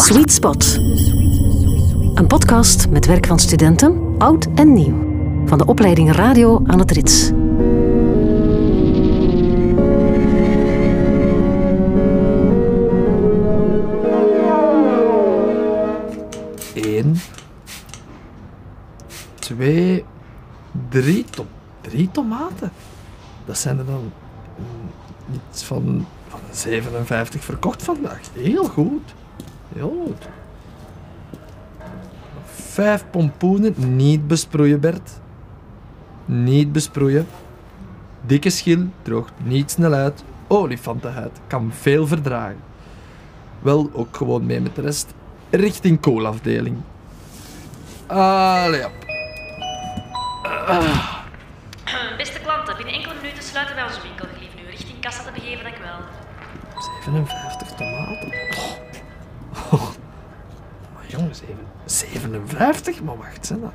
Sweet Spot. Een podcast met werk van studenten, oud en nieuw. Van de opleiding Radio aan het Rits. Eén, twee, drie, to drie tomaten. Dat zijn er dan iets van 57 verkocht vandaag. Heel goed. Heel goed. Vijf pompoenen, niet besproeien Bert. Niet besproeien. Dikke schil, droogt niet snel uit. Olifantenhuid, kan veel verdragen. Wel, ook gewoon mee met de rest. Richting koolafdeling. Allee op. Beste klanten, binnen enkele minuten sluiten wij onze winkel. Gelief nu richting kassa te begeven, dank u wel. 57 tomaten. Oh. Oh. Maar jongens, zeven- 57? Maar wacht, dat?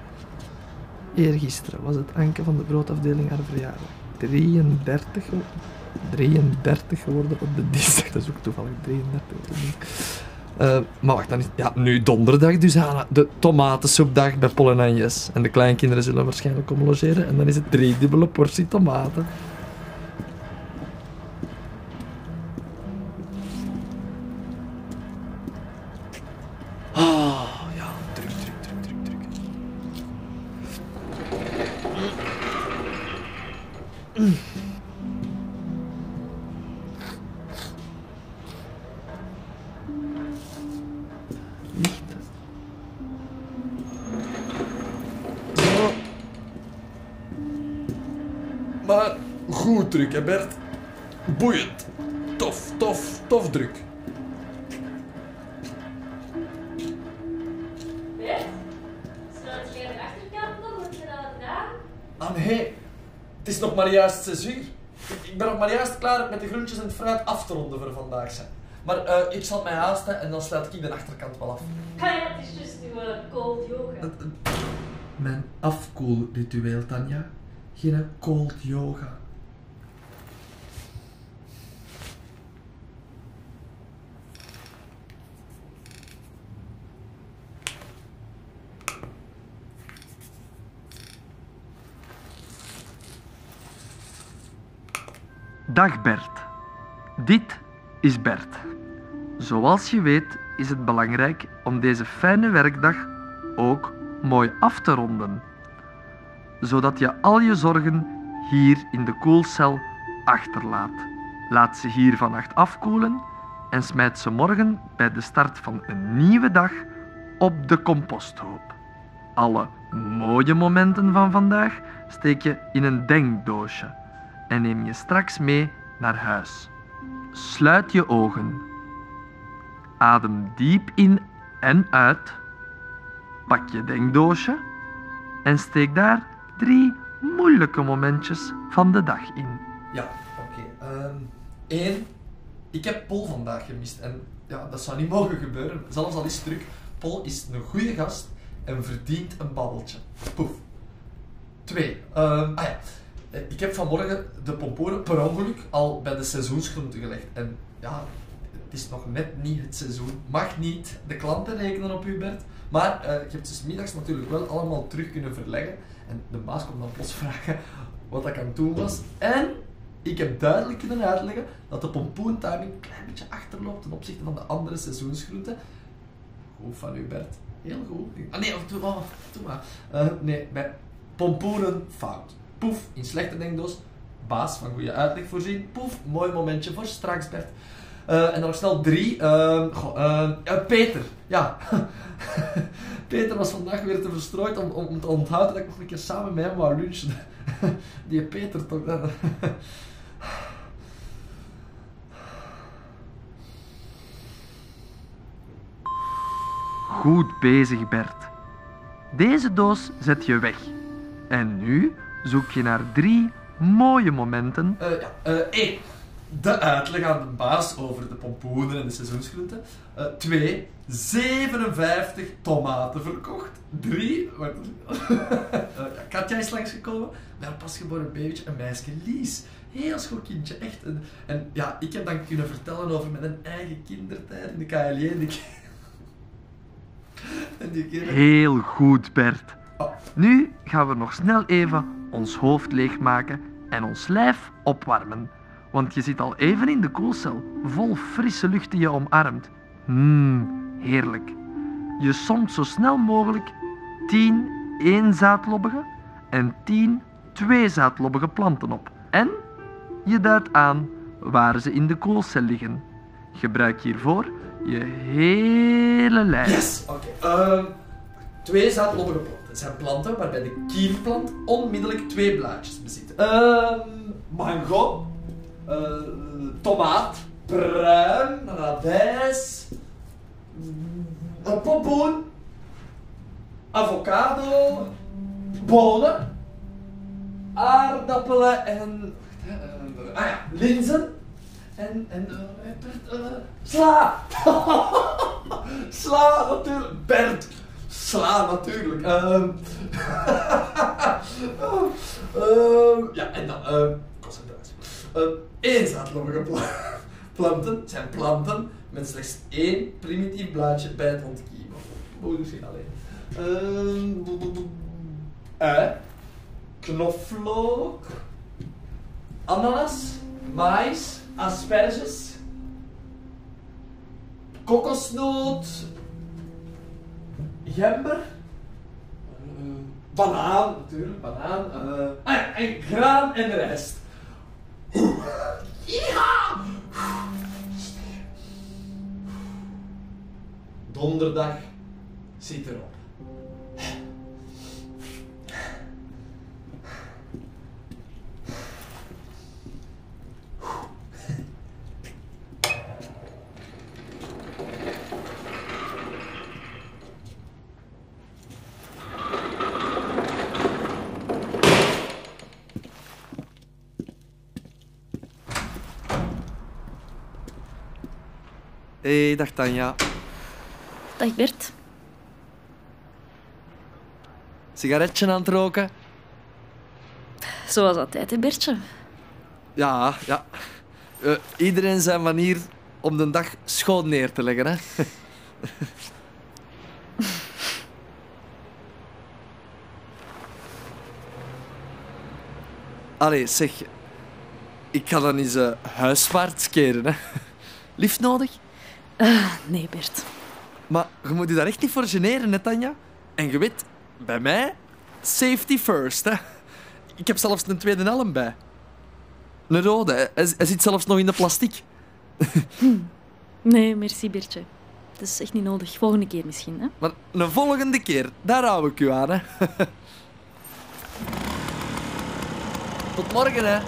Eergisteren was het Anke van de broodafdeling haar verjaardag. 33, ge- 33 geworden op de dinsdag. Dat is ook toevallig 33 op de dinsdag. Eh, maar wacht, dan is ja, nu donderdag dus aan de tomatensoepdag bij Paul en de kleinkinderen zullen waarschijnlijk komen logeren. En dan is het drie dubbele portie tomaten. Maar goed druk, hè Bert? Boeiend. Tof, tof, tof druk. Bert? Sluit jij de achterkant nog? Wat je dat gedaan? Ah nee, het is nog maar juist 6 uur. Ik- ben nog maar juist klaar met de groentjes en het fruit af te ronden voor vandaag. Zijn. Maar eh, ik zal mij haasten en dan sluit ik de achterkant wel af. Kan je het is juist uw eh, cold yoga? Mijn afkoelritueel, Tanja. Geen cold yoga. Dag Bert. Dit is Bert. Zoals je weet is het belangrijk om deze fijne werkdag ook mooi af te ronden. Zodat je al je zorgen hier in de koelcel achterlaat. Laat ze hier vannacht afkoelen en smijt ze morgen bij de start van een nieuwe dag op de composthoop. Alle mooie momenten van vandaag steek je in een denkdoosje en neem je straks mee naar huis. Sluit je ogen. Adem diep in en uit. Pak je denkdoosje en steek daar drie moeilijke momentjes van de dag in. Ja, oké. Ehm Eén, ik heb Pol vandaag gemist. En ja, dat zou niet mogen gebeuren. Zelfs al is het druk. Pol is een goede gast en verdient een babbeltje. Poef. Twee, ehm, ah ja. Eh, Ik heb vanmorgen de pompoenen per ongeluk al bij de seizoensgroenten gelegd. En ja, het is nog net niet het seizoen. Mag niet de klanten rekenen op u, Bert. Maar eh, je hebt ze 's middags natuurlijk wel allemaal terug kunnen verleggen. En de baas komt dan plots vragen wat ik aan doen was. En ik heb duidelijk kunnen uitleggen dat de pompoentiming een klein beetje achterloopt ten opzichte van de andere seizoensgroenten. Goed van u, Bert. Heel goed. Ah nee, doe maar. Doe maar. Eh, nee, bij pompoenen fout. Poef, in slechte denkdoos. Baas van goede uitleg voorzien. Poef, mooi momentje voor straks, Bert. Eh, en dan nog snel drie. Ehm, ehm, Peter. Ja. Peter was vandaag weer te verstrooid om, om, om te onthouden dat ik nog een keer samen met hem wou lunchen. Die Peter toch. Goed bezig, Bert. Deze doos zet je weg. En nu zoek je naar drie mooie momenten Eh, ja, eh, één. De uitleg aan de baas over de pompoenen en de seizoensgroenten. Eh, twee. 57 tomaten verkocht. Drie. Eh, ja, Katja is langsgekomen. Met een pasgeboren babytje. Een meisje Lies. Heel schoon kindje, echt. En, en ja, ik heb dan kunnen vertellen over mijn eigen kindertijd in de KLJ. En die. Heel goed, Bert. Oh. Nu gaan we nog snel even ons hoofd leegmaken en ons lijf opwarmen. Want je zit al even in de koelcel, vol frisse lucht die je omarmt. Mmm, heerlijk. Je somt zo snel mogelijk 10 éénzaadlobbige en 10 tweezaadlobbige planten op. En je duidt aan waar ze in de koelcel liggen. Gebruik hiervoor je hele lijf. Yes! Oké. ehm, twee zaadlobbige planten. Het zijn planten waarbij de kiemplant onmiddellijk twee blaadjes bezit. Ehm, mango, eh, tomaat, pruim, radijs, een pompoen, avocado, bonen, aardappelen en... eh, ah ja, linzen. En, en eh, sla! sla, natuurlijk. Bert, sla, natuurlijk. Ehm Ehm, ja, en dan, uh, concentratie. Eenzaadlobbige pla planten zijn planten met slechts één primitief blaadje bij het ontkiemen. Moet misschien alleen. Ehm, ui, knoflook, ananas, mais, asperges, kokosnoot, gember, eh, banaan natuurlijk, banaan, eh, ah ja, en graan en rijst. Ja! Donderdag zit erop. Hé, hey, dag Tanja. Dag Bert. Sigaretje aan het roken? Zoals altijd, hè Bertje? Ja, ja. Eh, iedereen zijn manier om de dag schoon neer te leggen, hè. Allee, zeg. Ik ga dan eens uh, huiswaarts keren, hè. Lief nodig? Nee, Bert. Maar je moet je daar echt niet voor generen, hè, Tanja? En je weet, bij mij, safety first, hè. Ik heb zelfs een tweede helm bij. Een rode, hè. hij, zit zelfs nog in de plastic. Nee, merci Bertje. Het is echt niet nodig. Volgende keer misschien, hè? Maar een volgende keer, daar hou ik u aan, hè. Tot morgen, hè.